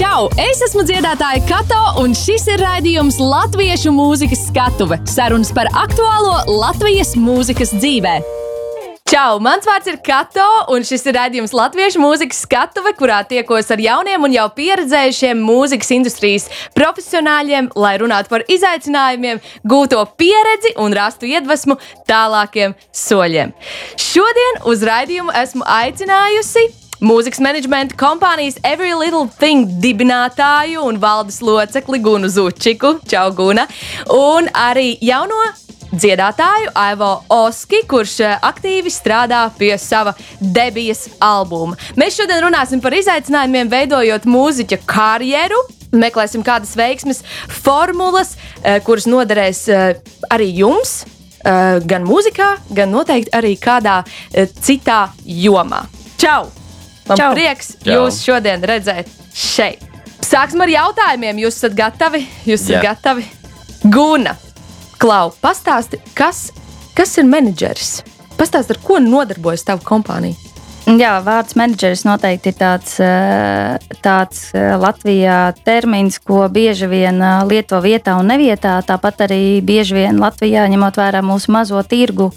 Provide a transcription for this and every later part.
Čau! Es esmu dziedātāja Kato, un šis ir raidījums Latviešu mūzikas skatuve - sarunas par aktuālo Latvijas mūzikas dzīvē. Čau! Mans vārds ir Kato, un šis ir raidījums Latviešu mūzikas skatuve, kurā tiekos ar jauniem un jau pieredzējušiem mūzikas industrijas profesionāļiem, lai runātu par izaicinājumiem, gūto pieredzi un rastu iedvesmu tālākiem soļiem. Šodien uz raidījumu esmu aicinājusi mūzikas menedžmenta kompānijas Every Little Thing dibinātāju un valdes locekli Gunu Zučiku, Čau Guna, un arī jauno dziedātāju Aivo Oski, kurš eh, aktīvi strādā pie sava debijas albuma. Mēs šodien runāsim par izaicinājumiem, veidojot mūziķa karjeru. Meklēsim kādas veiksmes formulas, eh, kuras noderēs eh, arī jums, gan mūzikā, gan noteikti arī kādā citā jomā. Čau! Man Čau. prieks Čau. jūs šodien redzēt šeit. Sāksim ar jautājumiem. Jūs esat gatavi? Jūs esat Jā. gatavi? Guna! Klau, pastāsti, kas, kas ir menedžeris? Pastāsti, ar ko nodarbojas tava kompānija? Jā, vārds menedžeris noteikti ir tāds, eh, tāds eh, Latvijā termins, ko bieži vien eh, lieto vietā un nevietā. Tāpat arī bieži vien Latvijā, ņemot vērā mūsu mazo tirgu,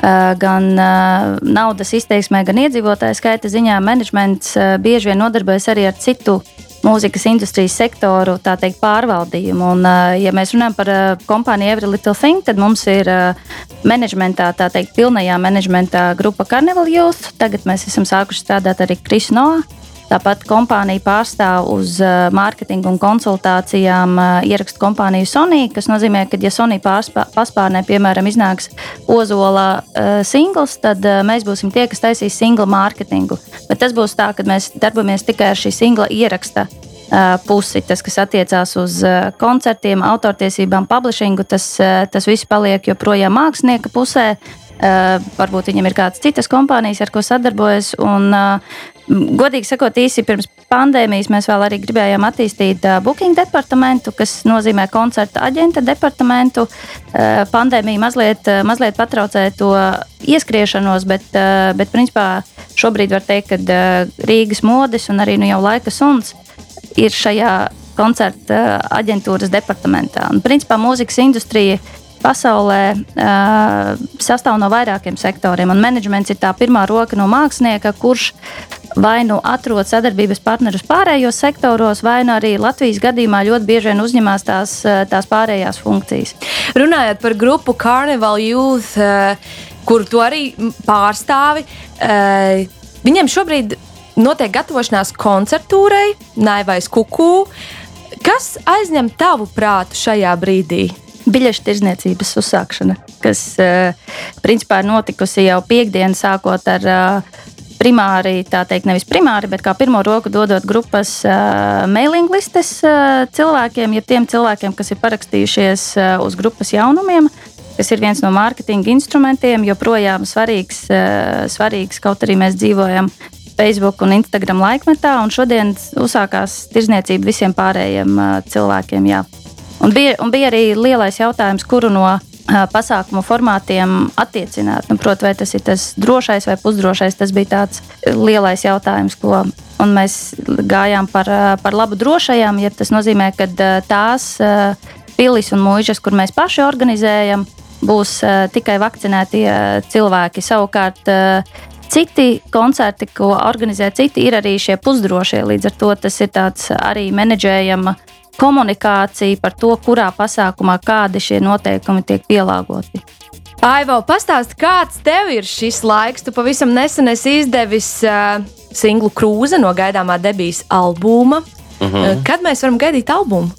gan naudas izteiksmē, gan iedzīvotāju skaita ziņā, menedžments bieži vien nodarbojas arī ar citu mūzikas industrijas sektoru teikt, pārvaldījumu. Un, ja mēs runājam par kompāniju Every Little Thing, tad mums ir menedžmentā, tā teikt, pilnajā menedžmentā grupa Carnival Youth. Tagad mēs esam sākuši strādāt arī Krisnoā. Tāpat kompānija pārstāv uz mārketinga un konsultācijām ierakstu kompāniju Sony, kas nozīmē, ka, ja Sony paspārnē, piemēram, iznāks Ozola uh, singls, tad uh, mēs būsim tie, kas taisīs singla mārketingu. Bet tas būs tā, ka mēs darbojamies tikai ar šī singla ieraksta uh, pusi. Tas, kas attiecās uz uh, koncertiem, autortiesībām, publishingu, tas, uh, tas viss paliek joprojām mākslinieka pusē. Uh, varbūt viņam ir kādas citas kompānijas, ar ko sadarbojas. Un, uh, Godīgi sakot, īsi pirms pandēmijas mēs vēl arī gribējām attīstīt uh, booking departamentu, kas nozīmē koncerta aģenta departamentu. Pandēmija mazliet, mazliet patraucēja to ieskriešanos, bet, bet principā šobrīd var teikt, ka Rīgas modes un arī nu jau laika suns ir šajā koncerta aģentūras departamentā. Un, principā mūzikas industrija pasaulē uh, sastāv no vairākiem sektoriem, menedžments ir tā pirmā roka no mākslinieka, kurš vai nu atrod sadarbības partnerus pārējos sektoros, vai nu arī Latvijas gadījumā ļoti bieži vien uzņemās tās, tās pārējās funkcijas. Runājot par grupu Carnival Youth, kuru tu arī pārstāvi, viņiem šobrīd notiek gatavošanās koncertūrai, Naivais Kukū. Kas aizņem tavu prātu šajā brīdī? Biļešu tirzniecības uzsākšana, kas principā ir notikusi jau piekdienas, sākot ar primāri, tā teikt, nevis primāri, bet kā pirmo roku dodot grupas uh, mailing listes uh, cilvēkiem, ja tiem cilvēkiem, kas ir parakstījušies uh, uz grupas jaunumiem, kas ir viens no mārketinga instrumentiem, joprojām svarīgs, uh, svarīgs kaut arī mēs dzīvojam Facebook un Instagram laikmetā, un šodien uzsākās tirzniecība visiem pārējiem uh, cilvēkiem. Jā. Un bija, un bija arī lielais jautājums, kuru no pasākumu formātiem attiecināt. Nu, Protams, vai tas ir tas drošais vai pusdrošais, tas bija tāds lielais jautājums, ko mēs gājām par, par labu drošajām. Ja tas nozīmē, ka tās pilis un mūžas, kur mēs paši organizējam, būs tikai vakcinētie cilvēki. Savukārt, Citi koncerti, ko organizē citi, ir arī šie pusdrošie. Līdz ar to tas ir arī menedžējama komunikācija par to, kurā pasākumā kādi šie noteikumi tiek pielāgoti. Aivo, pastāsti, kāds tev ir šis laiks? Tu pavisam nesen esi izdevis uh, singlu krūze no gaidāmā debijas albuma. Mm -hmm. Kad mēs varam gaidīt albumu?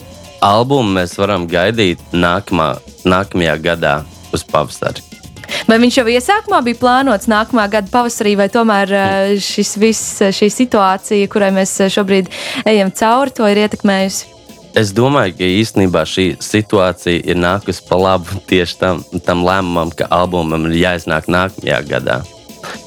Albumu mēs varam gaidīt nākamā, nākamajā gadā uz pavasari. Vai viņš jau iesākumā bija plānots nākamā gada pavasarī, vai tomēr šis viss, šī situācija, kurai mēs šobrīd ejam cauri, to ir ietekmējusi? Es domāju, ka īstenībā šī situācija ir nākusi pa labu tieši tam, tam lēmumam, ka albumam ir jāiznāk nākamajā gadā.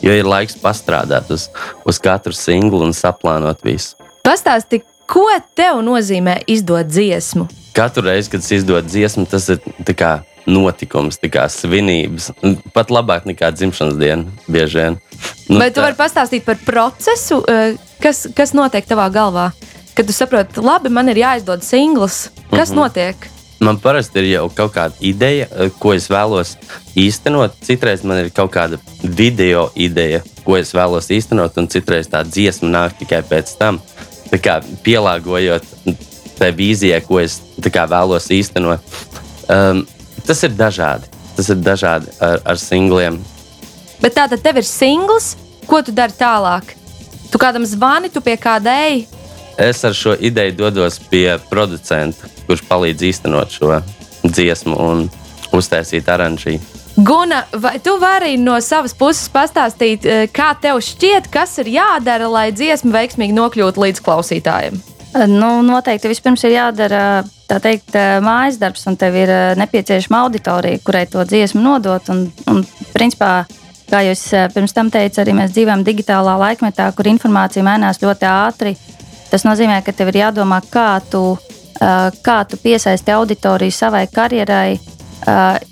Jo ir laiks pastrādāt uz, uz katru singlu un saplānot visu. Pastāsti, ko tev nozīmē izdot dziesmu? Katru reizi, kad es izdodu dziesmu, tas ir kā notikums, kā svinības. Pat labāk nekā dzimšanas diena, bieži vien. Nu, Vai tu tā... vari pastāstīt par procesu, eh, kas, kas notiek tavā galvā? Kad tu saproti, labi, man ir jāizdod singls. Kas mm -hmm. notiek? Man parasti ir jau kaut kāda ideja, eh, ko es vēlos īstenot. Citreiz man ir kaut kāda video ideja, ko es vēlos īstenot, un citreiz tā dziesma nāk tikai pēc tam. Tā kā pielāgojot tai vīzijai, ko es kā, vēlos īstenot. Um, tas ir dažādi. Tas ir dažādi ar, ar singliem. Bet tā tad tev ir singls, ko tu dari tālāk? Tu kādam zvani, tu pie kāda eji, es ar šo ideju dodos pie producenta, kurš palīdz īstenot šo dziesmu un uztaisīt oranžiju. Guna, vai tu vari no savas puses pastāstīt, eh, kā tev šķiet, kas ir jādara, lai dziesma veiksmīgi nokļūtu līdz klausītājiem? Eh, nu, noteikti vispirms ir jādara teikt, eh, mājas darbs, un tev ir nepieciešama auditorija, kurai to dziesmu nodot. Un, un, principā, kā es pirms tam teicu, arī mēs dzīvojam digitālā laikmetā, kur informācija mainās ļoti ātri. Tas nozīmē, ka tev ir jādomā, kā tu, kā tu piesaisti auditoriju savai karjerai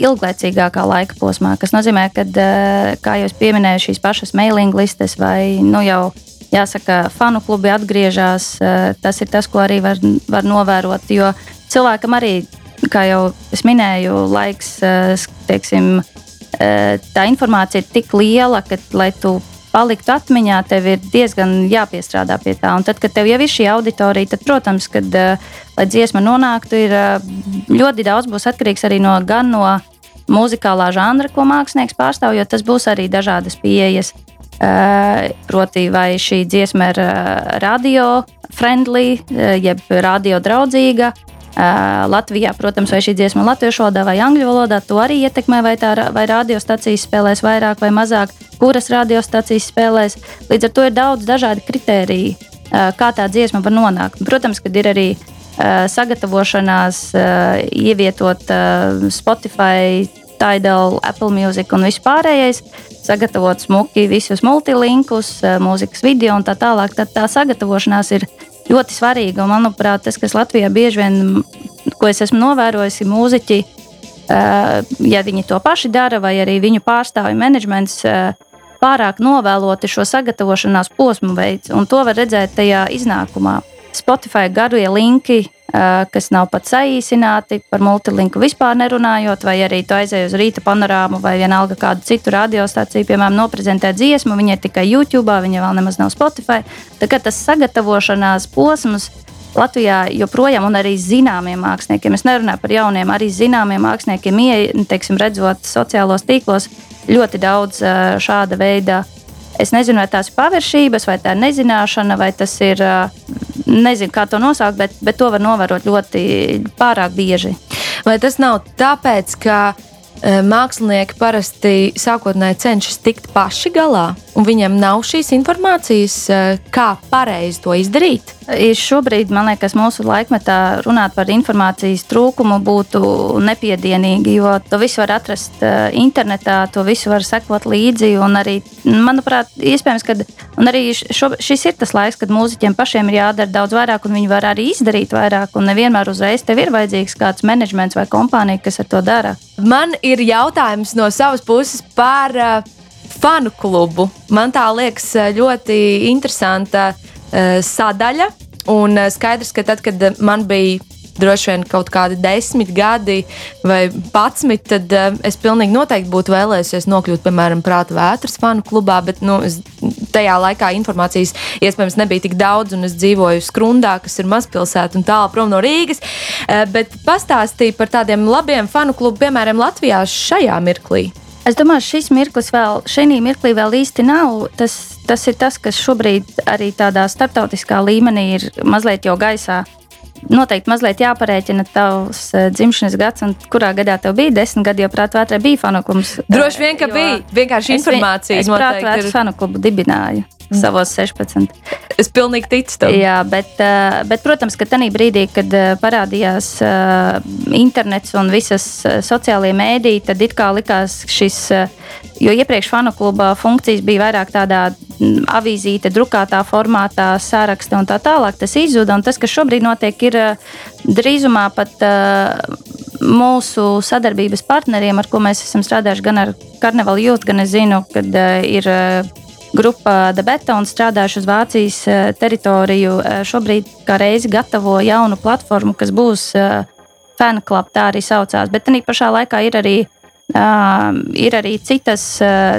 ilglaicīgākā laika posmā. Tas nozīmē, ka, kā jau pieminēju, šīs pašas mailing listes vai nu jau jāsaka, fanu klubi atgriežas. Tas ir tas, ko arī var, var novērot. Jo cilvēkam arī, kā jau es minēju, laiks, teiksim, tā informācija ir tik liela, ka, lai tu paliktu atmiņā, tev ir diezgan jāpiestrādā pie tā. Un tad, kad tev jau ir šī auditorija, tad, protams, kad, uh, lai dziesma nonāktu, ir uh, ļoti daudz būs atkarīgs arī no gan no muzikālā žanra, ko mākslinieks pārstāv, jo tas būs arī dažādas pieejas. Uh, proti, vai šī dziesma ir radio friendly, jeb radio draudzīga, Latvijā, protams, vai šī dziesma ir latviešu valodā vai angļu valodā, to arī ietekmē, vai tā vai radiostacijas spēlēs vairāk vai mazāk, kuras radiostacijas spēlēs. Līdz ar to ir daudz dažādi kritēriji, kā tā dziesma var nonākt. Protams, kad ir arī sagatavošanās, ievietot Spotify, Tidal, Apple Music un vispārējais, sagatavot smuki visus multilinkus, mūzikas video un tā tālāk. Tad tā sagatavošanās ir ļoti svarīga. Un, manuprāt, tas, kas Latvijā bieži vien, ko es esmu novērojis, ir mūziķi, ja viņi to paši dara, vai arī viņu pārstāvju menedžments pārāk novēloti šo sagatavošanās posmu veids. Un to var redzēt tajā iznākumā. Spotify garie linki, kas nav pat saīsināti, par multilinku vispār nerunājot, vai arī tu aizēji uz rīta panorāmu vai vienalga kādu citu radiostaciju, piemēram, noprezentē dziesmu, viņa ir tikai YouTube, viņa vēl nemaz nav Spotify. Tā kā tas sagatavošanās posms Latvijā joprojām, un arī zināmiem māksliniekiem, es nerunāju par jauniem, arī zināmiem māksliniekiem, teiksim, redzot sociālos tīklos, ļoti daudz šāda veida. Es nezinu, vai tās ir paviršības, vai tā ir nezināšana, vai tas ir nezinu, kā to nosaukt, bet, bet to var novērot ļoti pārāk bieži. Vai tas nav tāpēc, ka mākslinieki parasti sākotnēji cenšas tikt paši galā, un viņiem nav šīs informācijas, kā pareizi to izdarīt? Šobrīd, man liekas, mūsu laikmetā runāt par informācijas trūkumu būtu nepiedienīgi, jo to visu var atrast internetā, to visu var sekot līdzi. Arī, manuprāt, iespējams, ka arī šo, šis ir tas laiks, kad mūziķiem pašiem ir jādara daudz vairāk, un viņi var arī izdarīt vairāk. Un nevienmēr uzreiz tev ir vajadzīgs kāds menedžments vai kompānija, kas ar to dara. Man ir jautājums no savas puses par uh, fanu klubu. Man tā liekas ļoti interesanta uh, sadaļa. Un uh, skaidrs, ka tad, kad man bija droši vien kaut kādi desmit gadi vai patsmit, tad uh, es pilnīgi noteikti būtu vēlējusies nokļūt, piemēram, Prāta vētras fanu klubā, bet nu, es, tajā laikā informācijas iespējams nebija tik daudz, un es dzīvoju Skrundā, kas ir mazpilsēta un tālu prom no Rīgas. Uh, bet pastāstīja par tādiem labiem fanu klubiem, piemēram, Latvijā šajā mirklī. Es domāju, šis mirklis vēl, šī mirklī vēl īsti nav. Tas, tas ir tas, kas šobrīd arī tādā starptautiskā līmenī ir mazliet jau gaisā. Noteikti mazliet jāparēķina tavs uh, dzimšanas gads, un kurā gadā tev bija desmit gadi, jo prātā vētrē bija fanukums. Droši vien, ka bija vienkārši informācija. Es, es prātā vētrē fanuklubu dibināju savos 16. Es pilnīgi ticu tam. Jā, bet, eh, bet protams, ka tajā brīdī, kad eh, parādījās uh, internets un visas sociālajie mēdīji, tad it kā likās šis, jo iepriekš fanu kluba funkcijas bija vairāk tādā mm, avīzīte, drukātā formātā, sāraksta un tā tālāk. Tas izzuda, un tas, kas šobrīd notiek, ir drīzumā pat mūsu sadarbības partneriem, ar ko mēs esam strādājuši gan ar Karnevālu jūtu, gan es zinu, kad ir. Grupa Debeta un strādājuši uz Vācijas teritoriju. Šobrīd kā reizi gatavo jaunu platformu, kas būs fanklub, tā arī saucās. Bet tā pašā laikā ir arī ir arī citas,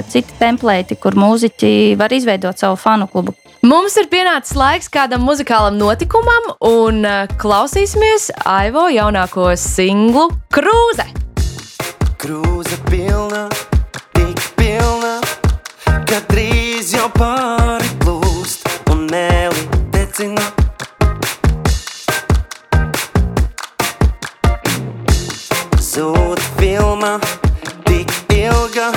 citi templēti, kur mūziķi var izveidot savu fanu klubu. Mums ir pienācis laiks kādam muzikālam notikumam, un klausīsimies Aivo jaunāko singlu Krūze. Krūze pilna, tik pilna, ka drīz jau pāri plūst un neli decina. Zūd filma ilga,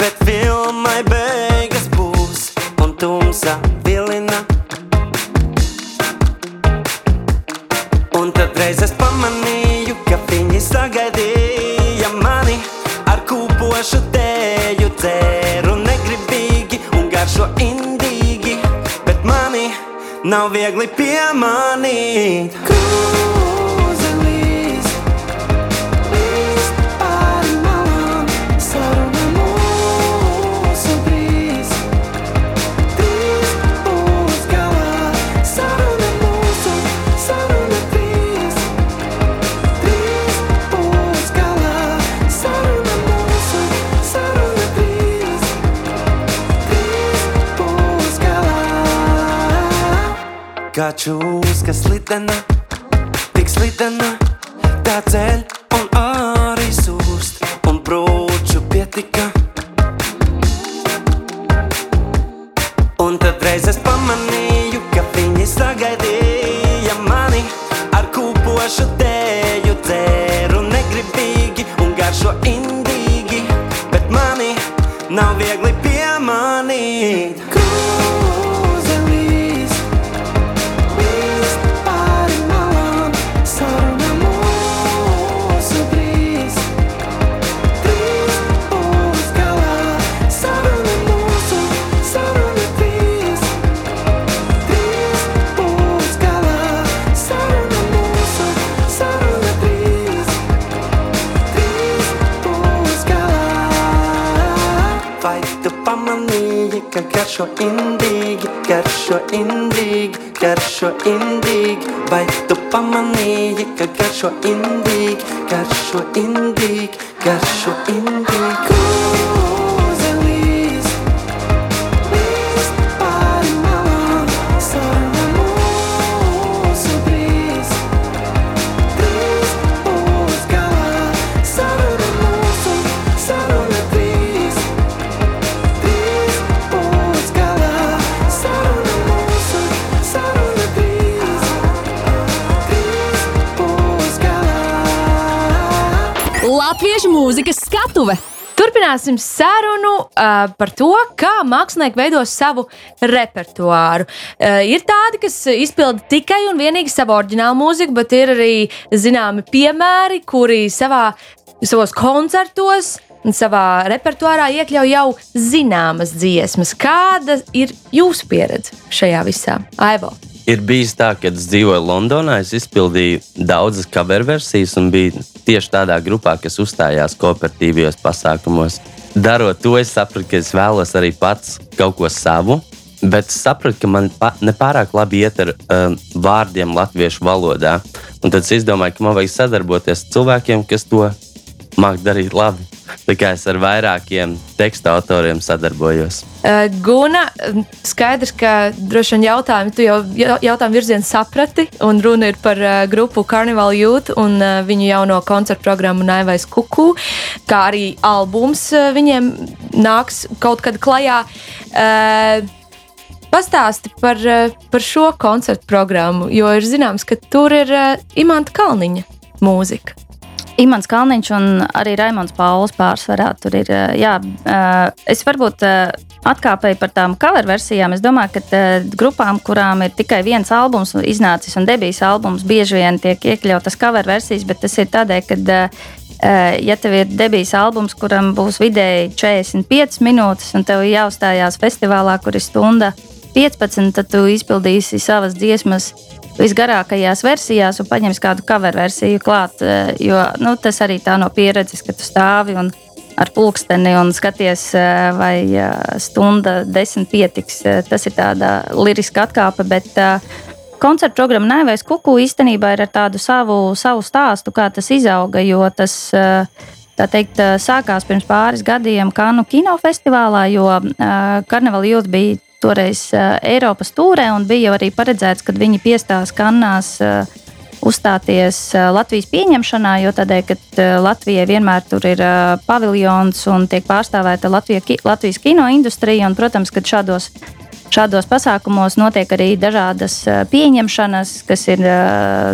bet filmai beigas būs un tumsa vilina. Un tad reiz es pamanīju, ka viņi sagaidīja mani ar kūpošu tēju, nav viegli piemanīt. Krū! Kā čūska slidena, tik slidena, tā ceļ Latviešu mūzikas skatuve. Turpināsim sarunu uh, par to, kā mākslinieki veido savu repertuāru. Uh, ir tādi, kas izpilda tikai un vienīgi savu oriģinālu mūziku, bet ir arī zināmi piemēri, kuri savā, savos koncertos un savā repertuārā iekļauj jau zināmas dziesmas. Kāda ir jūsu pieredze šajā visā? Aivo! Ir bijis tā, ka es dzīvoju Londonā, es izpildīju daudzas cover versijas un biju tieši tādā grupā, kas uzstājās kooperatīvajos pasākumos. Darot to, es sapratu, ka es vēlos arī pats kaut ko savu, bet es sapratu, ka man nepārāk labi iet ar um, vārdiem latviešu valodā. Un tad es izdomāju, ka man vajag sadarboties ar cilvēkiem, kas to māku darīt labi. Tā kā es ar vairākiem tekstu autoriem sadarbojos. Guna, skaidrs, ka droši vien jautājumu, tu jau jautājumu virzienu saprati, un runa ir par grupu Carnival Youth un viņu jauno koncertu programmu Naivais Kuku, kā arī albums viņiem nāks kaut kad klajā. Pastāsti par, par šo koncertu programmu, jo ir zināms, ka tur ir Imants Kalniņa mūzika. Imants Kalniņš un arī Raimons Pauls pārsvarā tur ir. Jā, es varbūt atkāpēju par tām cover versijām. Es domāju, ka grupām, kurām ir tikai viens albums iznācis un debijas albums, bieži vien tiek iekļautas cover versijas, bet tas ir tādēļ, ka ja tev ir debijas albums, kuram būs vidēji 45 minūtes, un tev jāuzstājās festivālā, kur ir stunda 15, tad tu izpildīsi savas dziesmas visgarākajās versijās un paņems kādu cover versiju klāt. Eh, jo nu, tas arī tā no pieredzes, ka tu stāvi un ar pulksteni un skaties, vai stunda desmit pietiks. Tas ir tāda liriska atkāpe, bet koncerta programma Nēvēs Kuku īstenībā ir ar tādu savu, savu stāstu, kā tas izauga, jo tas teikt, sākās pirms pāris gadiem Kanu kinofestivālā, jo Karnevāla jūtas bija toreiz Eiropas tūrē un bija arī paredzēts, ka viņi piestās Kannās uzstāties Latvijas pieņemšanā, jo tādēļ, ka Latvijai vienmēr tur ir paviljons un tiek pārstāvēta Latvija, Latvijas kino industrija. Un, protams, ka šādos, šādos pasākumos notiek arī dažādas pieņemšanas, kas ir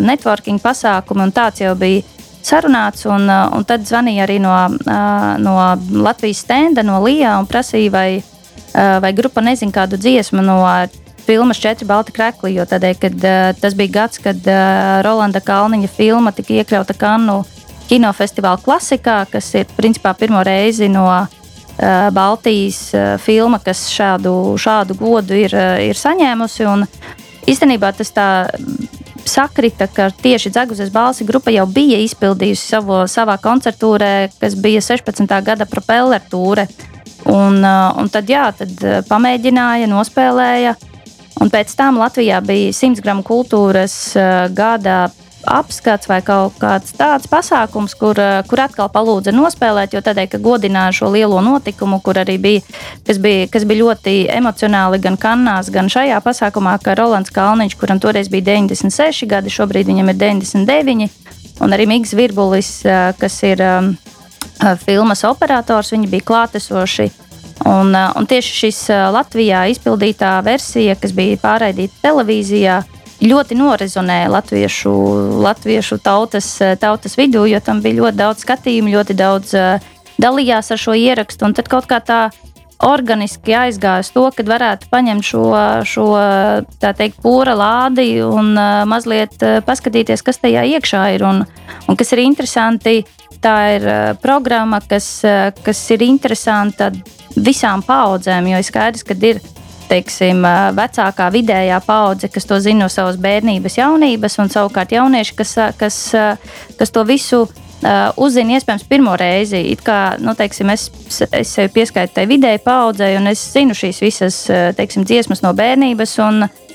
networking pasākumi, un tāds jau bija sarunāts. Un, un tad zvanīja arī no, no Latvijas stenda, no Lijā un prasīja, vai, vai grupa nezina kādu dziesmu no filmas Četri balti krekli, jo tādēļ, kad, uh, tas bija gads, kad uh, Rolanda Kalniņa filma tika iekļauta Kannu kinofestivāla klasikā, kas ir principā pirmo reizi no Baltijas filma, kas šādu, šādu godu ir, ir saņēmusi. Un īstenībā tas tā sakrita, ka tieši Dzeguzes balsi grupa jau bija izpildījusi savu, savā koncertūrē, kas bija 16. gada propeller tūre. Un, uh, un tad, jā, tad pamēģināja, nospēlēja. Uh, Un pēc tam Latvijā bija 100 gramu kultūras uh, gada apskats vai kaut kāds tāds pasākums, kur, uh, kur atkal palūdza nospēlēt, jo tādēļ, ka godināja šo lielo notikumu, kur arī bija, kas bija, kas bija ļoti emocionāli gan Kannās, gan šajā pasākumā, ka Rolands Kalniņš, kuram toreiz bija 96 gadi, šobrīd viņam ir 99, un arī Migs Virbulis, uh, kas ir um, filmas operators, viņi bija klātesoši Un, uh, un tieši šis uh, Latvijā izpildītā versija, kas bija pārraidīta televīzijā, ļoti norezonēja latviešu, latviešu tautas, tautas vidū, jo tam bija ļoti daudz skatījumu, ļoti daudz dalījās ar šo ierakstu. Tad kaut kā tā organiski aizgāja uz to, ka varētu paņemt šo, šo teikt, pūra lādi un mazliet paskatīties, kas tajā iekšā ir. Un, un kas ir interesanti, tā ir programma, kas, kas ir interesanta visām paudzēm, jo ir skaidrs, ka ir teiksim, vecākā vidējā paudze, kas to zina no savas bērnības, jaunības, un savukārt jaunieši, kas, kas, kas to visu uh, uzzina iespējams pirmo reizi. It kā nu, teiksim, es, es sevi pieskaitu tai vidēji paudzei, un es zinu šīs visas teiksim, dziesmas no bērnības.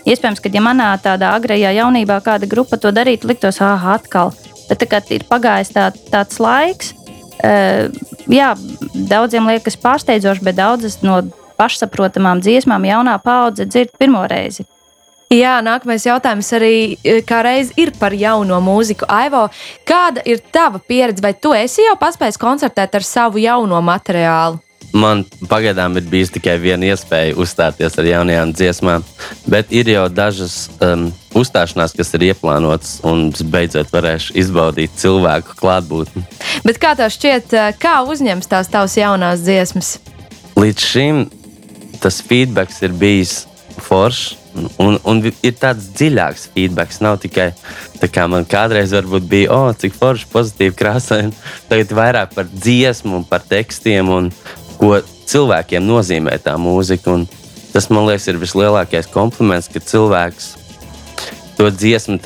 Iespējams, ka ja manā tādā agrajā jaunībā kāda grupa to darītu, liktos, ah, atkal. Bet tā ir pagājis tā, tāds laiks, Uh, jā, daudziem liekas pārsteidzoši, bet daudzas no pašsaprotamām dziesmām jaunā paudze dzird pirmo reizi. Jā, nākamais jautājums arī e, kā reiz ir par jauno mūziku. Aivo, kāda ir tava pieredze? Vai tu esi jau paspējis koncertēt ar savu jauno materiālu? Man pagaidām ir bijusi tikai viena iespēja uzstāties ar jaunajām dziesmām, bet ir jau dažas um, uzstāšanās, kas ir ieplānotas, un es beidzot varēšu izbaudīt cilvēku klātbūtni. Bet kā tev šķiet, uh, kā uzņems tās tavas jaunās dziesmas? Līdz šim tas feedback ir bijis foršs. Un, un ir tāds dziļāks feedback. Nav tikai tā, kā man kādreiz bija, oh, cik forši, pozitīvi, krāsaini. Tagad vairāk par dziesmu, par tekstiem un ko cilvēkiem nozīmē tā mūzika. Un tas man liekas, ir vislielākais kompliments, ka cilvēks to dziesmu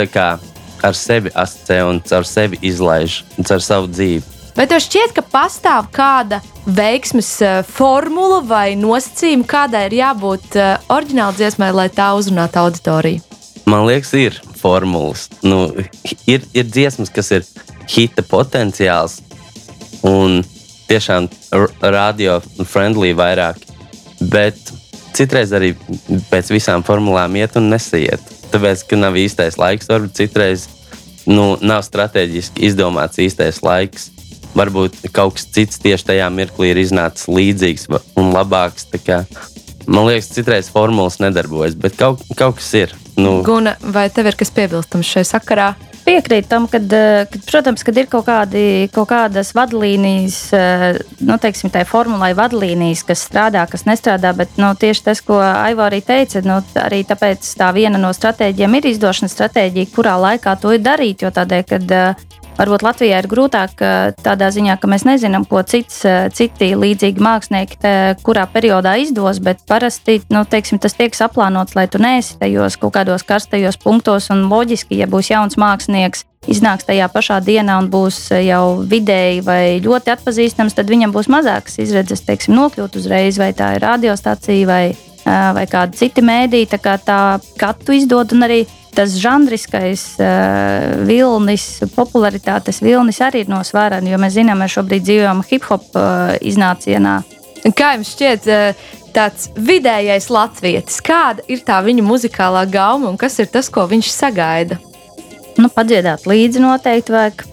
ar sevi asociē un caur sevi izlaiž, caur savu dzīvi. Vai tev šķiet, ka pastāv kāda veiksmes eh, formula vai nosacījuma, kādai ir jābūt uh, oriģināla dziesmai, lai tā uzrunātu auditoriju? Man liekas, ir formulas. Nu, ir, ir dziesmas, kas ir hita potenciāls, un tiešām radio-friendly vairāk. Bet citreiz arī pēc visām formulām iet un nesaiet. Tāpēc, ka nav īstais laiks, varbūt citreiz nu, nav strateģiski izdomāts īstais laiks. Varbūt kaut kas cits tieši tajā mirklī ir iznācis līdzīgs un labāks. Man liekas, citreiz formulas nedarbojas, bet kaut, kaut kas ir. Nu, Guna, vai tev ir kas piebilstams šajā sakarā? Piekrītu tam, ka, eh, protams, kad ir kaut, kādi, kaut kādas vadlīnijas, eh, nu, teiksim, tā formulai vadlīnijas, kas strādā, kas nestrādā, bet nu, tieši tas, ko Aivo arī teica, nu, arī tāpēc tā viena no stratēģiem ir izdošanas stratēģija, kurā laikā to ir darīt, jo tādēļ, kad uh, Varbūt Latvijā ir grūtāk tādā ziņā, ka mēs nezinām, ko cits, citi līdzīgi mākslinieki te, kurā periodā izdos, bet parasti nu, teiksim, tas tiek saplānots, lai tu neesi tajos kaut kādos karstajos punktos. Un loģiski, ja būs jauns mākslinieks, iznāks tajā pašā dienā un būs jau vidēji vai ļoti atpazīstams, tad viņam būs mazākas izredzes teiksim, nokļūt uzreiz, vai tā ir radiostacija vai, vai kāda cita mēdīja. Tā kā tā katru izdod un arī tas žanriskais uh, vilnis, popularitātes vilnis arī ir nosvērts, jo mēs zinām, mēs šobrīd dzīvojam hip hop uh, iznācienā. Kā jums šķiet, tāds vidējais latvietis, kāda ir tā viņa muzikālā gauma un kas ir tas, ko viņš sagaida? Nu, padziedāt līdzi noteikti vajag.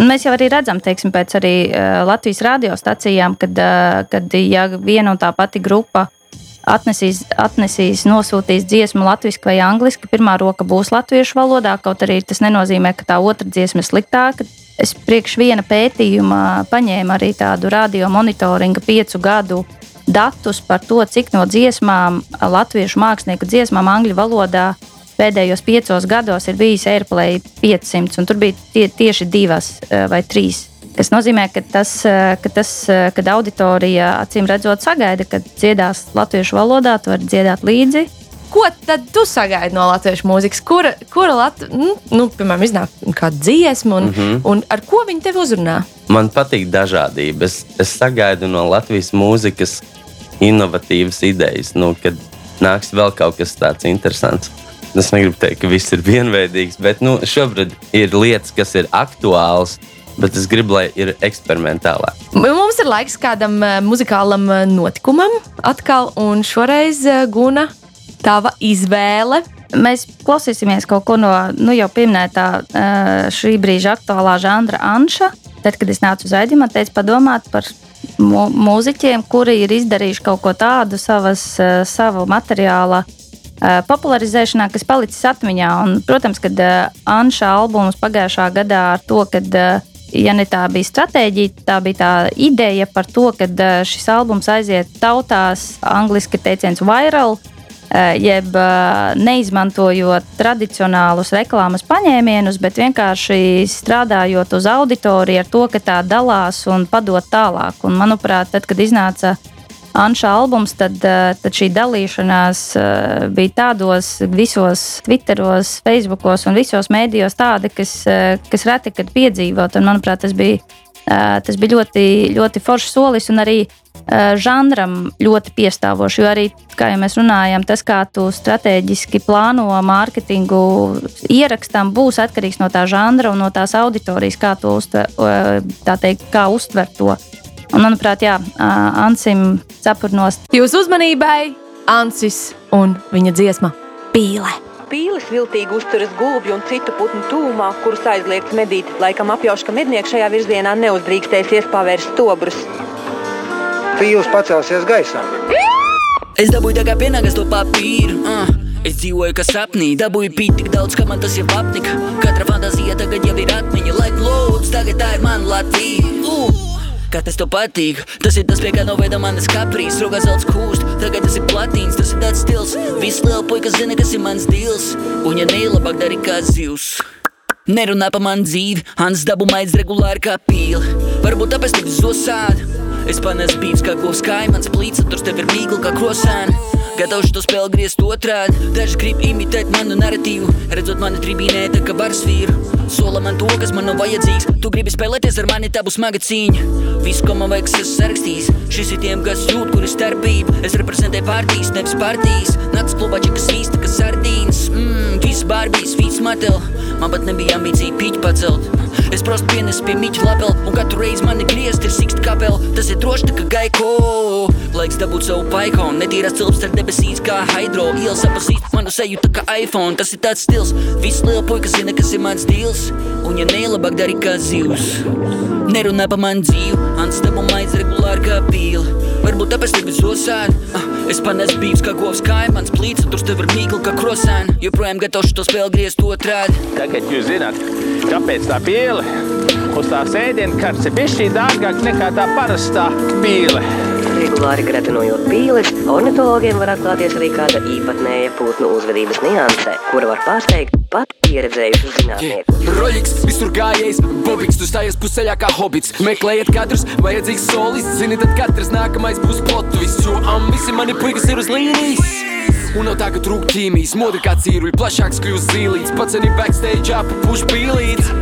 Mēs jau arī redzam, teiksim, pēc arī uh, Latvijas radiostacijām, kad, uh, kad ja viena un tā pati grupa uh, atnesīs, atnesīs, nosūtīs dziesmu latviešu vai angliski. Pirmā roka būs latviešu valodā, kaut arī tas nenozīmē, ka tā otra dziesma ir sliktāka. Es priekš viena pētījuma paņēmu arī tādu radio monitoringa piecu gadu datus par to, cik no dziesmām, latviešu mākslinieku dziesmām angļu valodā pēdējos piecos gados ir bijis AirPlay 500, un tur bija tie, tieši divas eh, vai trīs Tas nozīmē, ka tas, eh, ka tas eh, kad auditorija acīm redzot sagaida, ka dziedās latviešu valodā, tu vari dziedāt līdzi. Ko tad tu sagaidi no latviešu mūzikas? Kura, kura lat, nu, nu, piemēram, iznāk kāda dziesma, un, mm -hmm. un ar ko viņi tevi uzrunā? Man patīk dažādība. Es, es sagaidu no Latvijas mūzikas inovatīvas idejas, nu, kad nāks vēl kaut kas tāds interesants. Es negribu teikt, ka viss ir vienveidīgs, bet nu, šobrīd ir lietas, kas ir aktuālas bet es gribu, lai ir eksperimentālā. Mums ir laiks kādam uh, muzikālam uh, notikumam, atkal, un šoreiz uh, Guna, tava izvēle. Mēs klausīsimies kaut ko no nu, jau pieminētā šī brīža aktuālā žanra Anša. Tad, kad es nācu uz raidījumu, teicu padomāt par mūziķiem, kuri ir izdarījuši kaut ko tādu savas, savu materiālu popularizēšanā, kas palicis atmiņā. Un, protams, kad Anša albums pagājušā gadā ar to, kad ja ne tā bija stratēģija, tā bija tā ideja par to, ka šis albums aiziet tautās, angļuiski teiciens viral, jeb neizmantojot tradicionālus reklāmas paņēmienus, bet vienkārši strādājot uz auditoriju ar to, ka tā dalās un padod tālāk. Un, manuprāt, tad, kad iznāca Anša albums, tad, eh, tad šī dalīšanās eh, bija tādos visos Twitteros, Facebookos un visos mēdījos tāda, kas, eh, kas reti kad piedzīvot. Un, manuprāt, tas bija, tas bija ļoti, ļoti foršs solis un arī žanram ļoti piestāvošs. Jo arī, kā jau mēs runājam, tas, kā tu strateģiski plāno mārketingu ierakstam, būs atkarīgs no tā žanra un no tās auditorijas, kā, uztver, teikt, kā uztver to. Un, manuprāt, jā, Ansim cepurnos. Jūsu uzmanībai Ansis un viņa dziesma Pīle. Pīlis viltīgi uzturas gulbju un citu putnu tūmā, kurus aizliegts medīt. Laikam apjauš, ka mednieks šajā virzienā neuzdrīkstēsies pavērst stobrus. Pīlis pacelsies gaisā. Es dabūju kā pienākas to papīru. Uh. Es dzīvoju kā sapnī, dabūju pīt tik daudz, ka man tas jau apnika. Katra fantāzija tagad jau ir atmiņa, lai lūdzu, tagad tā ir mana Latvija. Kā tas tev patīk. Tas ir tas, pie kā noveda manas kaprīs, rokās zelts kūst. Tagad tas ir platīns, tas ir tāds stils. Visi liela puika zina, kas ir mans dīls. Un ja neilabāk dari kā zivs. Nerunā pa manu dzīvi, Hans dabu maids regulāri kā pīle. Varbūt tāpēc tik zosādi. Es panesu bīts kā govs kaimans, plīts, tur tev ir mīkli kā krosēni. Gatavs to spēli griezt otrādi. Daži grib imitēt manu narratīvu, redzot mani tribīnē, tā kā varas vīru. Sola man to, kas man nav vajadzīgs. Tu gribi spēlēties ar mani, tā būs smaga cīņa. Viss, ko man vajag, es sarakstījis. Šis ir tiem, kas jūt, kur ir starpība. Es reprezentēju partijas, nevis partijas. Nakts klubā, kas īsta, kas sardīnas. Mmm, viss barbijas, viss matel. Man pat nebija ambīcija pīķi pacelt. Es prostu pienesu pie miķa lapela, un katru reizi mani griezt ir siksta kapela. Tas ir droši tā kā gaiko. Laiks dabūt savu paikonu, netīrās cilps ar debesīs kā hidro. Ielas apazīst manu seju tā kā iPhone, tas ir tāds stils. Viss liela puika zina, kas ir mans dīls. Un ja nelabāk dari kā zivs. Nerunā pa manu dzīvi, Ants dabu maiz regulāri kā pīli. Varbūt tāpēc tev zosēni. Uh, es panesu bīvs kā govs kaimans, un tur tev ir mīkli kā krosēni. Joprojām gatavs to spēli griezt otrādi. Tagad jūs zināt, kāpēc tā pīle uz tās ēdienu kartes ir bišķī dārgāk nekā tā parastā pīle. Regulāri gretinojot pīles, ornitologiem var atklāties arī kāda īpatnēja putnu uzvedības nianse, kura var pārsteigt pat pieredzējušus zinātniekus. Roļiks, visur gājējs, bobiks, tu stājies pusceļā kā hobits. Meklējiet katrs, vajadzīgs solis, zini, tad katrs nākamais būs plotvis, jo ambisi mani puikas ir uz līnijas. Un nav tā, ka trūk ķīmijas, moda kā cīruļi, plašāks kļūst zīlīts, pats arī backstage apapuš pīlīts.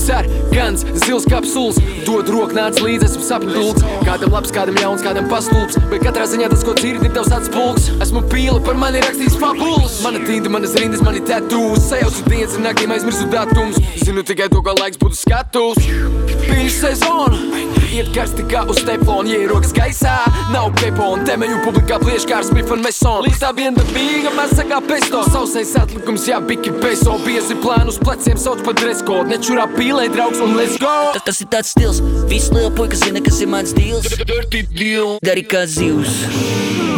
Sarkans, zils kapsuls, dod roku nāc līdzi, esmu sapņu dulks. Kādam labs, kādam jauns, kādam pastulps, bet katrā ziņā tas, ko dzirdi, ir tavs atspulks. Esmu pīle, par mani rakstījis fabulas. Mana tinta, manas rindas, mani tatūs, sajaucu dienas un naktīm aizmirsu datums. Zinu tikai to, ka laiks būtu skatus. Pīļu sezona, iet karsti kā uz teflona, ierokas gaisā, nav pepona. Temeļu publikā plieš kā Smith un Mason. Līdz tā viena dabīga, masa kā pesto. Sausais atlikums, jā, biki peso. Biezi plānu uz pleciem sauc par dress code. Nečurā pīlē, draugs, un let's go! Tas, tas ir tāds stils, visi liela puika zina, kas ir mans dīls. Dari kā zivs.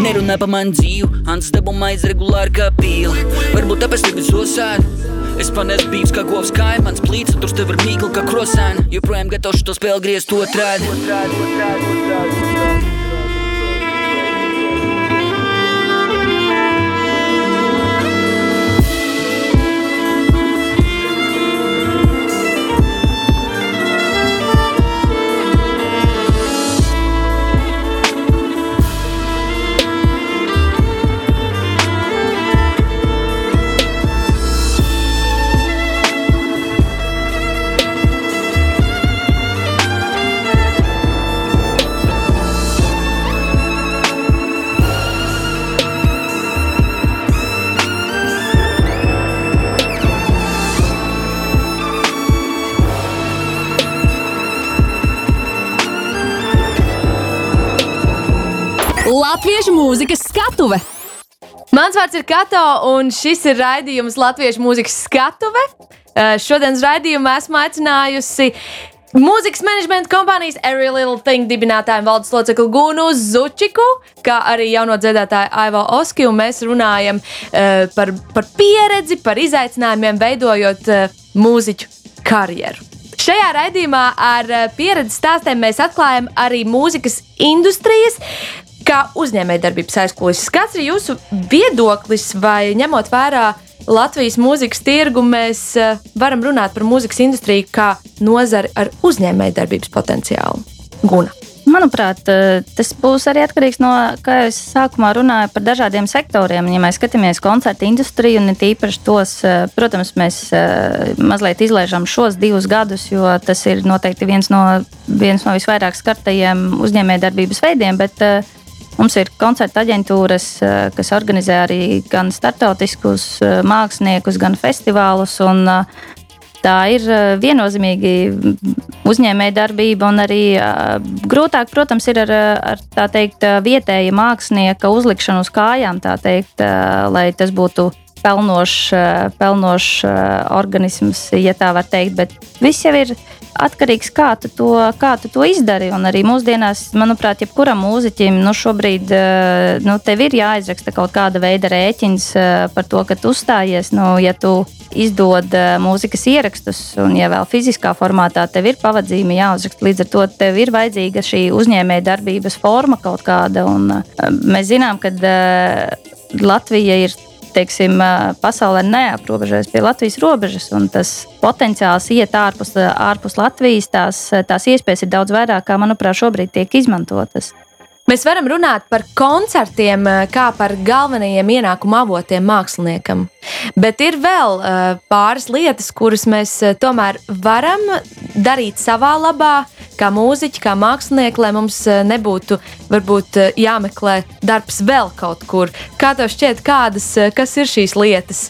Nerunā par manu dzīvi, Ants dabū maiz regulāri kā pīle. Varbūt tāpēc tevi sosādi. Es panesu bīvs kā govs kaimans, plīts, tur tev ir mīkli kā krosēna. Joprojām gatavs šo spēli griezt otrādi. Latviešu mūzikas skatuve! Mans vārds ir Kato, un šis ir raidījums Latviešu mūzikas skatuve. Eh, Šodienas raidījumā esmu aicinājusi mūzikas menedžmenta kompānijas Every Little Thing dibinātāju valdes locekli Gunu Zučiku, kā arī jauno dziedātāju Aivo Oski. un Mēs runājam uh, par, par pieredzi, par izaicinājumiem, veidojot uh, mūziķu karjeru. Šajā raidījumā ar pieredzes stāstiem mēs atklājam arī mūzikas industrijas, kā uzņēmējdarbības aizkulisēs. Kāds ir jūsu viedoklis vai ņemot vērā Latvijas mūzikas tirgu, mēs uh, varam runāt par mūzikas industriju kā nozari ar uzņēmējdarbības potenciālu? Guna. Manuprāt, eh, tas būs arī atkarīgs no, kā jau es sākumā runāju, par dažādiem sektoriem. Ja mēs skatāmies koncertu industriju, un tīpaši tos, eh, protams, mēs eh, mazliet izlaižam šos divus gadus, jo tas ir noteikti viens no, viens no visvairāk skartajiem uzņēmējdarbības veidiem. Bet, Mums ir koncerta aģentūras, kas organizē arī gan startautiskus māksliniekus, gan festivālus. Un, tā ir viennozīmīgi uzņēmēja darbība, un arī grūtāk, protams, ir ar, ar tā teikt, vietēja mākslinieka uzlikšanu uz kājām, teikt, lai tas būtu pelnošs, pelnošs organisms, ja tā var teikt. Bet viss jau ir atkarīgs no kā, tu to, kā tu to izdari. Un arī mūsdienās, manuprāt, jebkuram mūziķim nu, šobrīd nu, tev ir jāizraksta kaut kāda veida rēķins par to, ka tu uzstājies. Nu, ja tu izdod mūzikas ierakstus, un ja vēl fiziskā formātā tev ir pavadzīme jāuzraksta, līdz ar to tev ir vajadzīga šī uzņēmēja darbības forma kaut kāda. Un, mēs zinām, ka Latvija ir teiksim, pasaulē neaprobežojas pie Latvijas robežas, un tas potenciāls iet ārpus, ārpus Latvijas, tās, tās iespējas ir daudz vairāk, kā, manuprāt, šobrīd tiek izmantotas. Mēs varam runāt par koncertiem, kā par galvenajiem ienākuma avotiem māksliniekam. Bet ir vēl pāris lietas, kuras mēs tomēr varam darīt savā labā, kā mūziķi, kā mākslinieki, lai mums nebūtu varbūt jāmeklē darbs vēl kaut kur. Kā tev šķiet, kādas kas ir šīs lietas?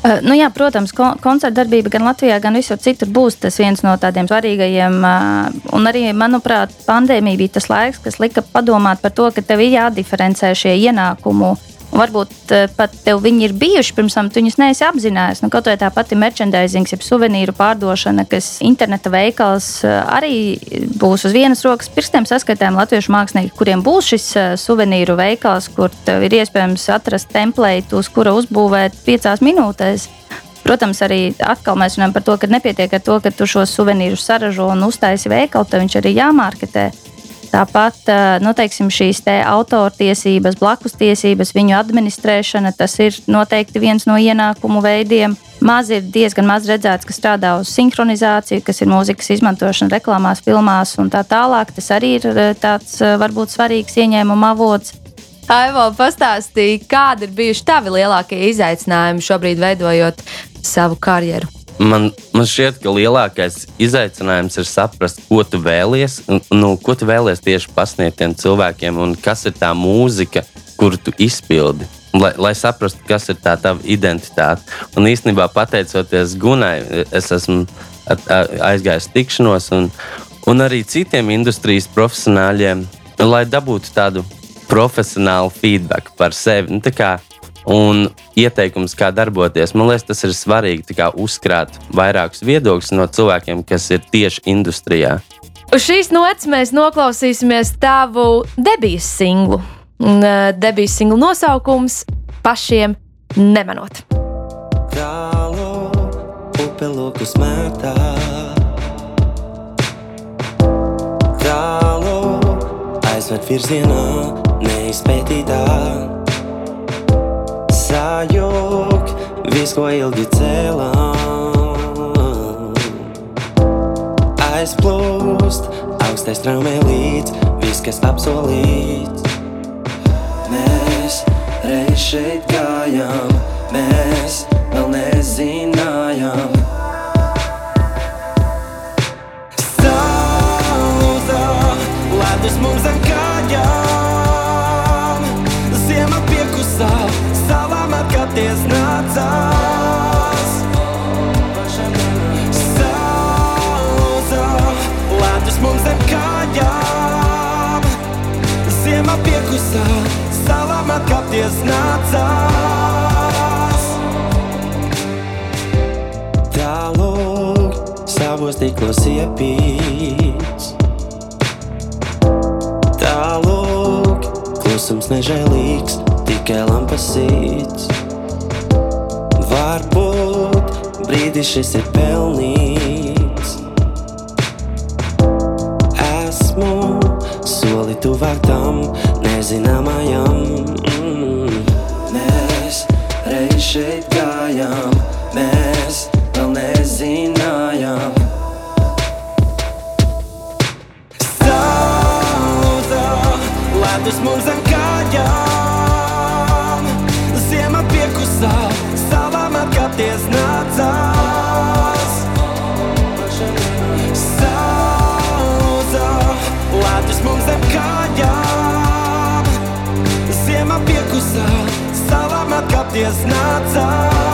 Uh, nu jā, protams, kon koncerta darbība gan Latvijā, gan visur citur būs tas viens no tādiem svarīgajiem. Uh, un arī, manuprāt, pandēmija bija tas laiks, kas lika padomāt par to, ka tev ir jādiferencē šie ienākumu varbūt uh, pat tev viņi ir bijuši pirms tam, tu viņus neesi apzinājies. Nu, kaut vai tā pati merchandising, jeb suvenīru pārdošana, kas interneta veikals uh, arī būs uz vienas rokas pirkstiem saskaitām latviešu mākslinieki, kuriem būs šis uh, suvenīru veikals, kur ir iespējams atrast templētu, uz kura uzbūvēt piecās minūtēs. Protams, arī atkal mēs runājam par to, ka nepietiek ar to, ka tu šos suvenīrus saražo un uztaisi veikalu, tev viņš arī jāmārketē. Tāpat nu, teiksim, šīs te autortiesības, blakus tiesības, viņu administrēšana, tas ir noteikti viens no ienākumu veidiem. Maz ir diezgan maz redzēts, kas strādā uz sinhronizāciju, kas ir mūzikas izmantošana reklāmās, filmās un tā tālāk. Tas arī ir tāds varbūt svarīgs ieņēmuma avots. Aivo, pastāstīja, kādi ir bijuši tavi lielākie izaicinājumi šobrīd veidojot savu karjeru? Man, man šķiet, ka lielākais izaicinājums ir saprast, ko tu vēlies, nu, ko tu vēlies tieši pasniegt tiem cilvēkiem, un kas ir tā mūzika, kuru tu izpildi. Lai, lai saprastu, kas ir tā tava identitāte. Un īstenībā, pateicoties Gunai, es esmu aizgājis tikšanos, un, un arī citiem industrijas profesionāļiem, lai dabūtu tādu profesionālu feedback par sevi. Nu, kā, un ieteikums, kā darboties. Man liekas, tas ir svarīgi uzkrāt vairākus viedokļus no cilvēkiem, kas ir tieši industrijā. Uz šīs nots mēs noklausīsimies tavu debijas singlu. Uh, debijas singla nosaukums pašiem nemanot. Tālu upe lokus mētā. Tālu aizved virzienā neizpētītā. Sajūg viss, ko ilgi cēlām. Aizplūst augstais traumē līdz viss, kas apsolīts. Mēs reiz šeit gājām, mēs vēl nezinājām. Piekusā, salām atkāpties nācās. Tālāk savos tiklos iepīts. Tālāk klusums nežēlīgs, tikai lampas sīts. Varbūt brīdis šis ir pelnīts. Esmu soli tuvāk tam nezināmajam. Mm. Mēs reiz šeit gājām, mēs vēl nezinājām. Sauza, ledus mums zem salām atkāpties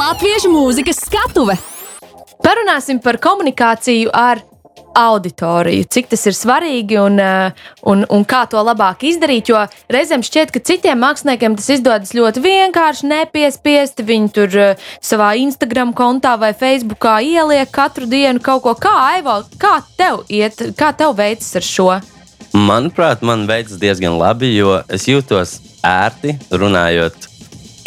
Latviešu mūzikas skatuve. Parunāsim par komunikāciju ar auditoriju, cik tas ir svarīgi un, eh, un, un kā to labāk izdarīt. Jo reizēm šķiet, ka citiem māksliniekiem tas izdodas ļoti vienkārši, nepiespiesti. Viņi tur eh, savā Instagram kontā vai Facebookā ieliek katru dienu kaut ko. Kā, Aivo, kā tev iet, kā tev veicas ar šo? Manuprāt, man veicas diezgan labi, jo es jūtos ērti runājot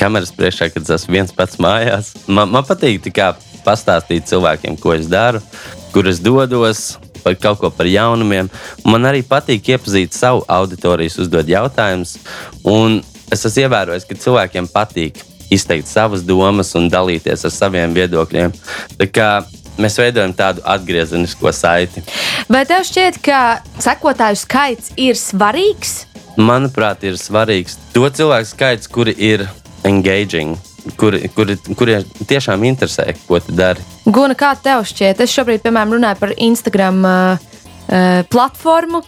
kameras priekšā, kad es esmu viens pats mājās. Man, man patīk tikai pastāstīt cilvēkiem, ko es daru, kur es dodos, par kaut ko par jaunumiem. Man arī patīk iepazīt savu auditoriju, uzdot jautājumus. Un es esmu ievērojis, ka cilvēkiem patīk izteikt savas domas un dalīties ar saviem viedokļiem. Tā kā mēs veidojam tādu atgriezenisko saiti. Vai tev šķiet, ka sekotāju skaits ir svarīgs? Manuprāt, ir svarīgs to cilvēku skaits, kuri ir engaging, kuri, kuri, kuriem tiešām interesē, ko tu dari. Guna, kā tev šķiet? Es šobrīd, piemēram, runāju par Instagram uh, uh, platformu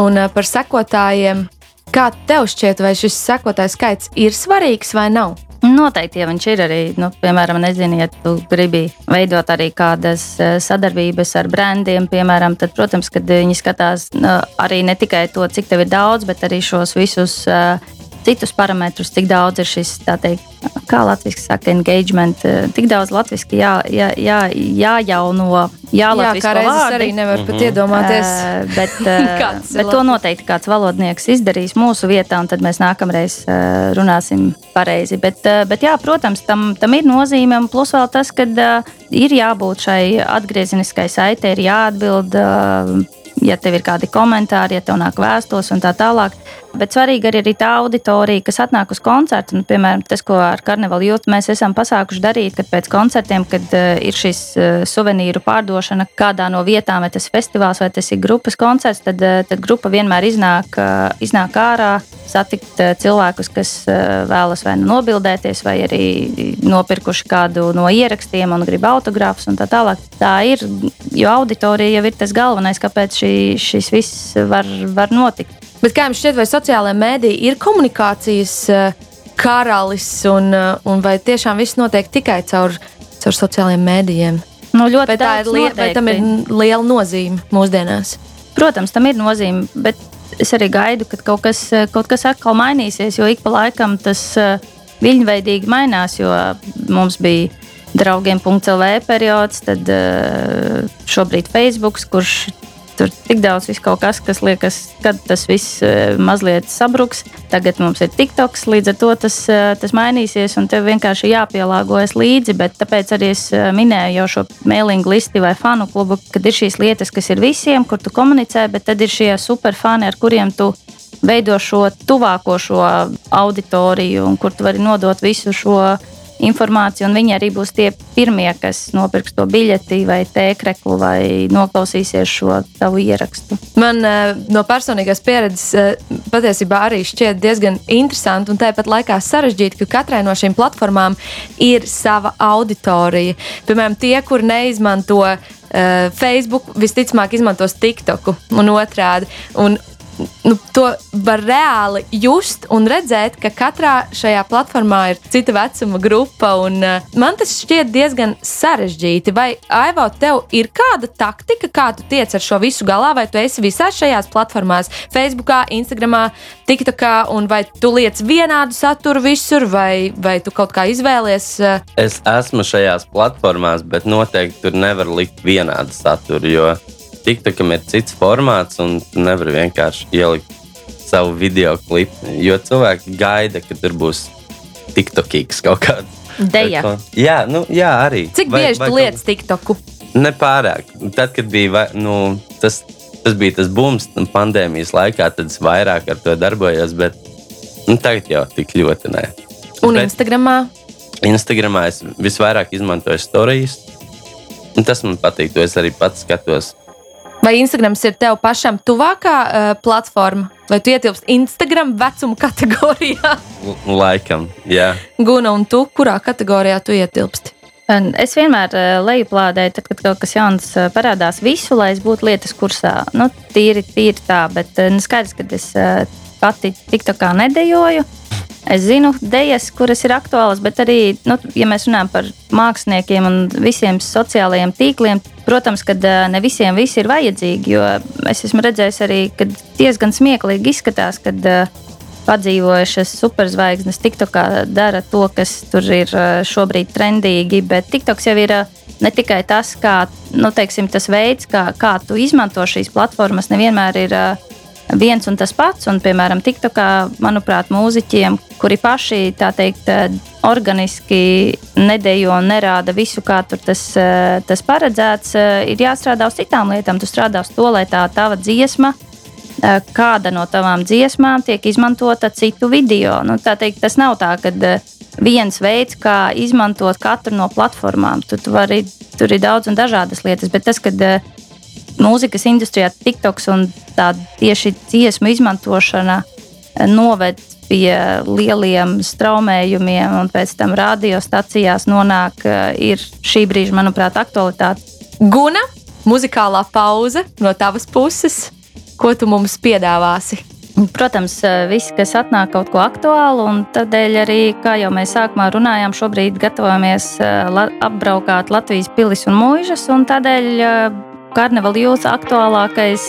un uh, par sekotājiem. Kā tev šķiet, vai šis sekotāju skaits ir svarīgs vai nav? Noteikti, ja viņš ir arī, nu, piemēram, nezinu, ja tu gribi veidot arī kādas eh, sadarbības ar brandiem, piemēram, tad, protams, kad viņi skatās nu, arī ne tikai to, cik tev ir daudz, bet arī šos visus uh, citus parametrus, cik daudz ir šis, teikt, kā latviešu saka, engagement, eh, tik daudz latviešu jā, jā, jā, jājauno, jālatvisko Jā, vārdi. arī nevar pat iedomāties. Eh, bet, eh, ir bet to noteikti kāds valodnieks izdarīs mūsu vietā, un tad mēs nākamreiz eh, runāsim pareizi. Bet, eh, bet jā, protams, tam, tam ir nozīme, un plus vēl tas, ka ir jābūt šai atgriezeniskai saitei, ir jāatbild. eh, Ja tev ir kādi komentāri, ja tev nāk vēstules un tā tālāk. Bet svarīgi arī ir tā auditorija, kas atnāk uz koncertu. Un, piemēram, tas, ko ar karnevālu jūtu mēs esam pasākuši darīt, pēc koncertiem, kad uh, ir šis uh, suvenīru pārdošana kādā no vietām, vai tas festivāls vai tas ir grupas koncerts, tad, uh, tad grupa vienmēr iznāk, uh, iznāk ārā, satikt uh, cilvēkus, kas uh, vēlas vai nu nobildēties, vai arī nopirkuši kādu no ierakstiem un grib autogrāfus un tā tālāk. Tā ir, jo auditorija jau ir tas galvenais, kāpēc šī, šis viss var, var notikt. Bet kā jums šķiet, vai sociālajā mēdī ir komunikācijas eh, karalis, un, eh, un vai tiešām viss notiek tikai caur, caur sociālajiem mēdījiem? Nu, ļoti vai, tā ir liela, vai tam ir liela nozīme mūsdienās? Protams, tam ir nozīme, bet es arī gaidu, ka kaut kas, kaut kas atkal mainīsies, jo ik pa laikam tas eh, viļņveidīgi mainās, jo mums bija draugiem.lv periods, tad šobrīd Facebook, kurš tur tik daudz kaut kas, kas liekas, kad tas viss eh, mazliet sabruks. Tagad mums ir TikToks, līdz ar to tas, eh, tas mainīsies, un tev vienkārši jāpielāgojas līdzi. Bet tāpēc arī es eh, minēju jau šo mailing listi vai fanu klubu, kad ir šīs lietas, kas ir visiem, kur tu komunicē, bet tad ir šie superfani, ar kuriem tu veido šo tuvāko šo auditoriju, un kur tu vari nodot visu šo informāciju, un viņi arī būs tie pirmie, kas nopirks to biļeti vai tēkreklu vai noklausīsies šo tavu ierakstu. Man uh, no personīgās pieredzes uh, patiesībā arī šķiet diezgan interesanti un tāpat laikā sarežģīti, ka katrai no šīm platformām ir sava auditorija. Piemēram, tie, kur neizmanto uh, Facebook, visticamāk izmantos TikToku un otrādi. Un, Nu, to var reāli just un redzēt, ka katrā šajā platformā ir cita vecuma grupa. Un, uh, man tas šķiet diezgan sarežģīti. Vai, Aivo, tev ir kāda taktika, kā tu tiec ar šo visu galā, vai tu esi visās šajās platformās, Facebook, Instagram, TikTokā, un vai tu liec vienādu saturu visur, vai, vai tu kaut kā izvēlies? Uh, Es esmu šajās platformās, bet noteikti tur nevar likt vienādu saturu, jo TikTokam ir cits formāts, un tu nevari vienkārši ielikt savu video klipu. Jo cilvēki gaida, ka tur būs TikTokīgs kaut kāds. Deja. Jā, nu, jā, arī. cik bieži tu liec TikToku? Nepārāk. Tad, kad bija vai- nu, tas, tas bija tas bums pandēmijas laikā, tad es vairāk ar to darbojos. Bet nu, tagad jau tik ļoti nē. Un Bet Instagramā? Instagramā es visvairāk izmantoju stāstus. Tas man patīk, to es arī pats skatos. Vai Instagrams ir tev pašam tuvākā uh, platforma, vai tu ietilpst Instagram vecuma kategorijā? L- Laikam, jā. Guna, un tu, kurā kategorijā tu ietilpsti? Es vienmēr eh, lejuplādēju, tad, kad kaut kas jauns eh, parādās, visu, lai es būtu lietas kursā. Nu, tīri, tīri tā, bet nu, skaidrs, ka es pati TikTokā nedejoju. Es zinu, idejas, kuras ir aktuālas, bet arī, nu, ja mēs runājam par māksliniekiem un visiem sociālajiem tīkliem, protams, ka ne visiem viss ir vajadzīgi. Jo es esmu redzējis arī, ka diezgan smieklīgi izskatās, kad padzīvojušas superzvaigznes TikTokā dara to, kas tur ir šobrīd trendīgi, bet TikToks jau ir. Ne tikai tas, kā, nu, teiksim, tas veids, kā, kā tu izmanto šīs platformas, nevienmēr ir uh, viens un tas pats. Un, piemēram, TikTokā, manuprāt, mūziķiem, kuri paši tā teikt, eh, organiski nedejo un nerāda visu, kā tur tas, eh, tas paredzēts, eh, ir jāstrādā uz citām lietām. Tu strādā uz to, lai tā tava dziesma. Kāda no tavām dziesmām tiek izmantota citu video? Nu, teikt, tas nav tā, ka viens veids, kā izmantot katru no platformām. Tu, tu vari, tur ir daudz un dažādas lietas, bet tas, kad eh, mūzikas industrijā TikToks un tā tieši dziesmu izmantošana eh, noved pie lieliem straumējumiem un pēc tam radiostacijās nonāk, eh, ir šī brīža, manuprāt, aktualitāte. Guna, muzikālā pauze no tavas puses. Ko tu mums piedāvāsi? Protams, eh, visi, kas atnāk kaut ko aktuālu, un tādēļ arī, kā jau mēs sākumā runājām, šobrīd gatavojamies apbraukāt Latvijas pilis un mūžas, un tādēļ karnevāla jūtas aktuālākais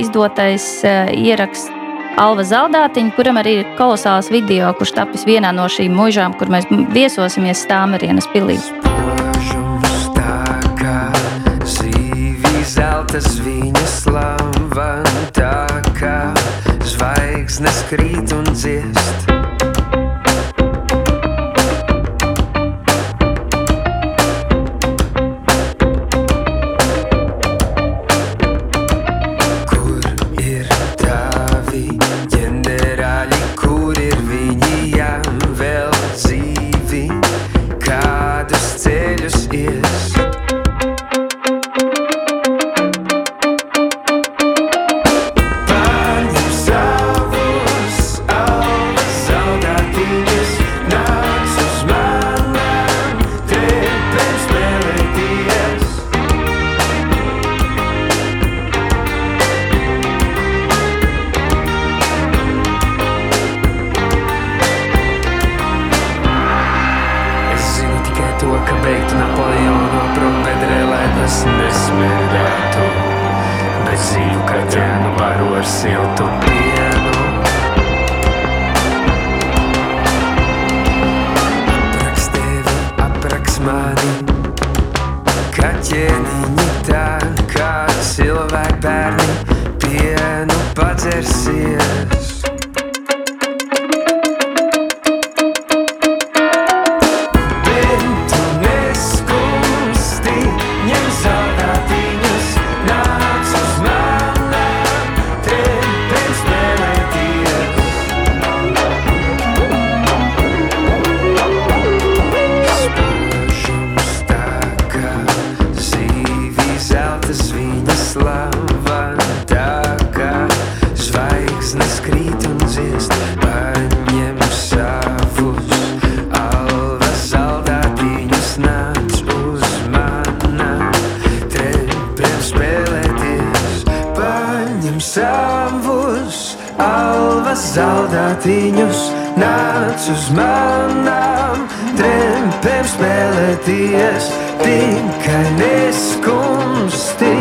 izdotais ieraksts Alva Zaldātiņa, kuram arī ir kolosāls video, kurš tapis vienā no šīm mūžām, kur mēs viesosimies Stāmerienas pilī. Zeltas viņas lavantā kā zvaigznes krīt un dziest. is. Saldātiņus, nāc uz manām trepēm spēlēties. Tikai neskumsti,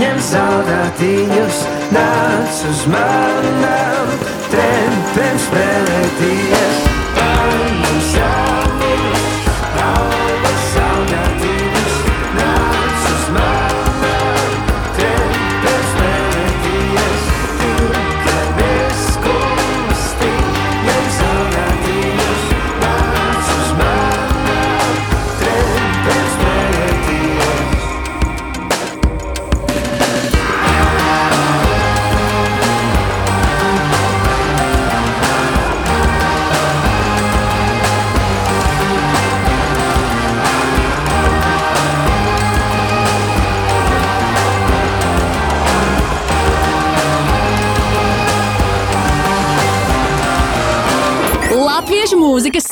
ņem saldātiņus, nāc uz manām trepēm spēlēties.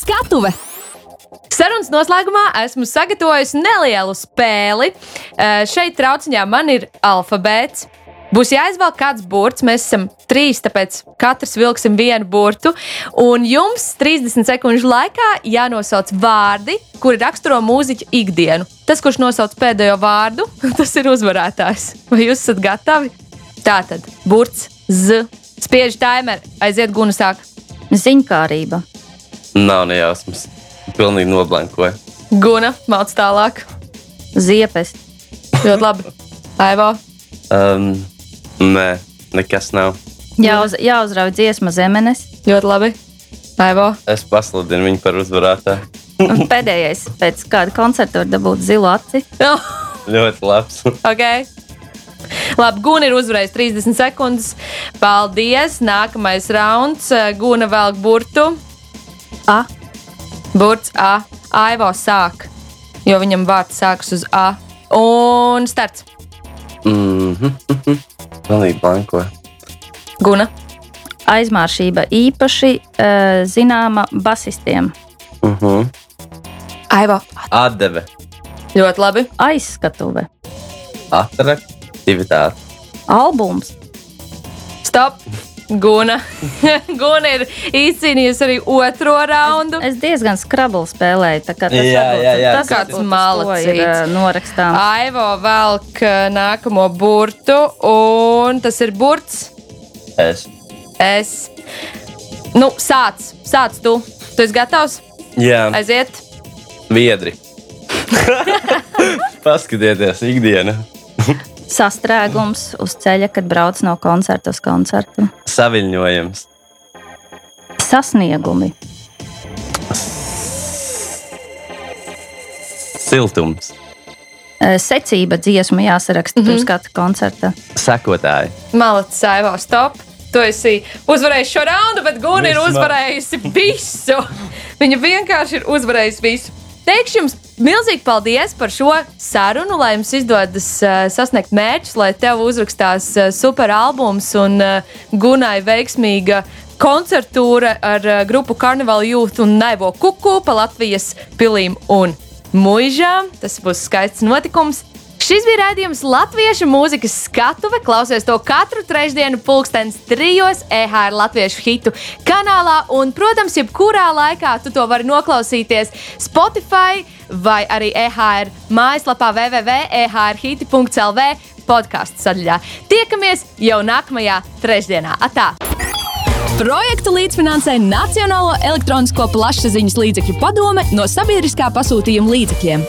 Skatuve! Sarunas noslēgumā esmu sagatavojis nelielu spēli. Eh, Šeit trauciņā man ir alfabēts. Būs jāizvēl kāds burts. Mēs esam trīs, tāpēc katrs vilksim vienu burtu. Un jums 30 sekundžu laikā jānosauc vārdi, kuri raksturo mūziķu ikdienu. Tas, kurš nosauc pēdējo vārdu, tas ir uzvarētājs. Vai jūs esat gatavi? Tātad, burts Z. Spiež timer, aiziet guna sāk. Ziņkārība, Nav nejausmas. Pilnīgi noblankoja. Guna, māc tālāk. ziepes, Ļoti labi. Aivo. Um, nē, nekas nav. jāuz, jāuzrauj dziesma zemenes. Ļoti labi. Aivo. Es pasludinu viņu par uzvarētāju. Un pēdējais, pēc kāda koncerta var dabūt zilu aci. Ļoti labs. Okay. Labi, Guna ir uzvarējis 30 sekundes. Paldies! Nākamais rauns. Guna velk burtu. A. Burts A. Aivo sāk, jo viņam vārds sākas uz A. Un starts. Mhm. mhm. Pilnīgi blankoja. Guna. aizmāršība īpaši uh, zināma basistiem. Uh -huh. Aivo, Atdeve, ļoti labi. Aizskatuve, atraktivitāte, albums, Stop! Guna. Guna ir izcīnījusi arī otro raundu. Es diezgan skrabli spēlēju. tā kā Tas Jā, jā, jā. tas Kāds malacīts. ir norakstāms. Aivo velk nākamo burtu, un tas ir burts. es. Es. Nu, sāc, sāc tu. Tu esi gatavs? Jā, Aiziet. viedri. Paskatieties, ikdiena. Sastrēgums uz ceļa, kad brauc no koncerta uz koncertu. Saviņojums, Sasniegumi, siltums, Eh, secība dziesmu jāsaraksta mm -hmm. pirms katra koncerta. sekotāji, Malacis, Aivo, stop. Tu esi uzvarējis šo raundu, bet Guna ir uzvarējusi visu. Viņa vienkārši ir uzvarējusi visu. Teikšu jums milzīgi paldies par šo sarunu, lai jums izdodas uh, sasniegt mērķus, lai tev uzrakstās uh, super albums un uh, Gunai veiksmīga koncertūra ar uh, grupu Carnival Youth un Naivo Kuku pa Latvijas pilīm un muižām. Tas būs skaists notikums. Šis bija raidījums Latviešu mūzikas skatuve. Klausies to katru trešdienu, pulkstenis trijos EHR Latviešu hitu kanālā. Un, protams, jebkurā laikā tu to vari noklausīties Spotify vai arī EHR mājaslapā www.ehrhiti.lv podkāstu sadaļā. Tiekamies jau nākamajā trešdienā. Atā! Projektu līdzfinansē Nacionālo elektronisko plašsaziņas līdzekļu padome no sabiedriskā pasūtījuma līdzekļiem.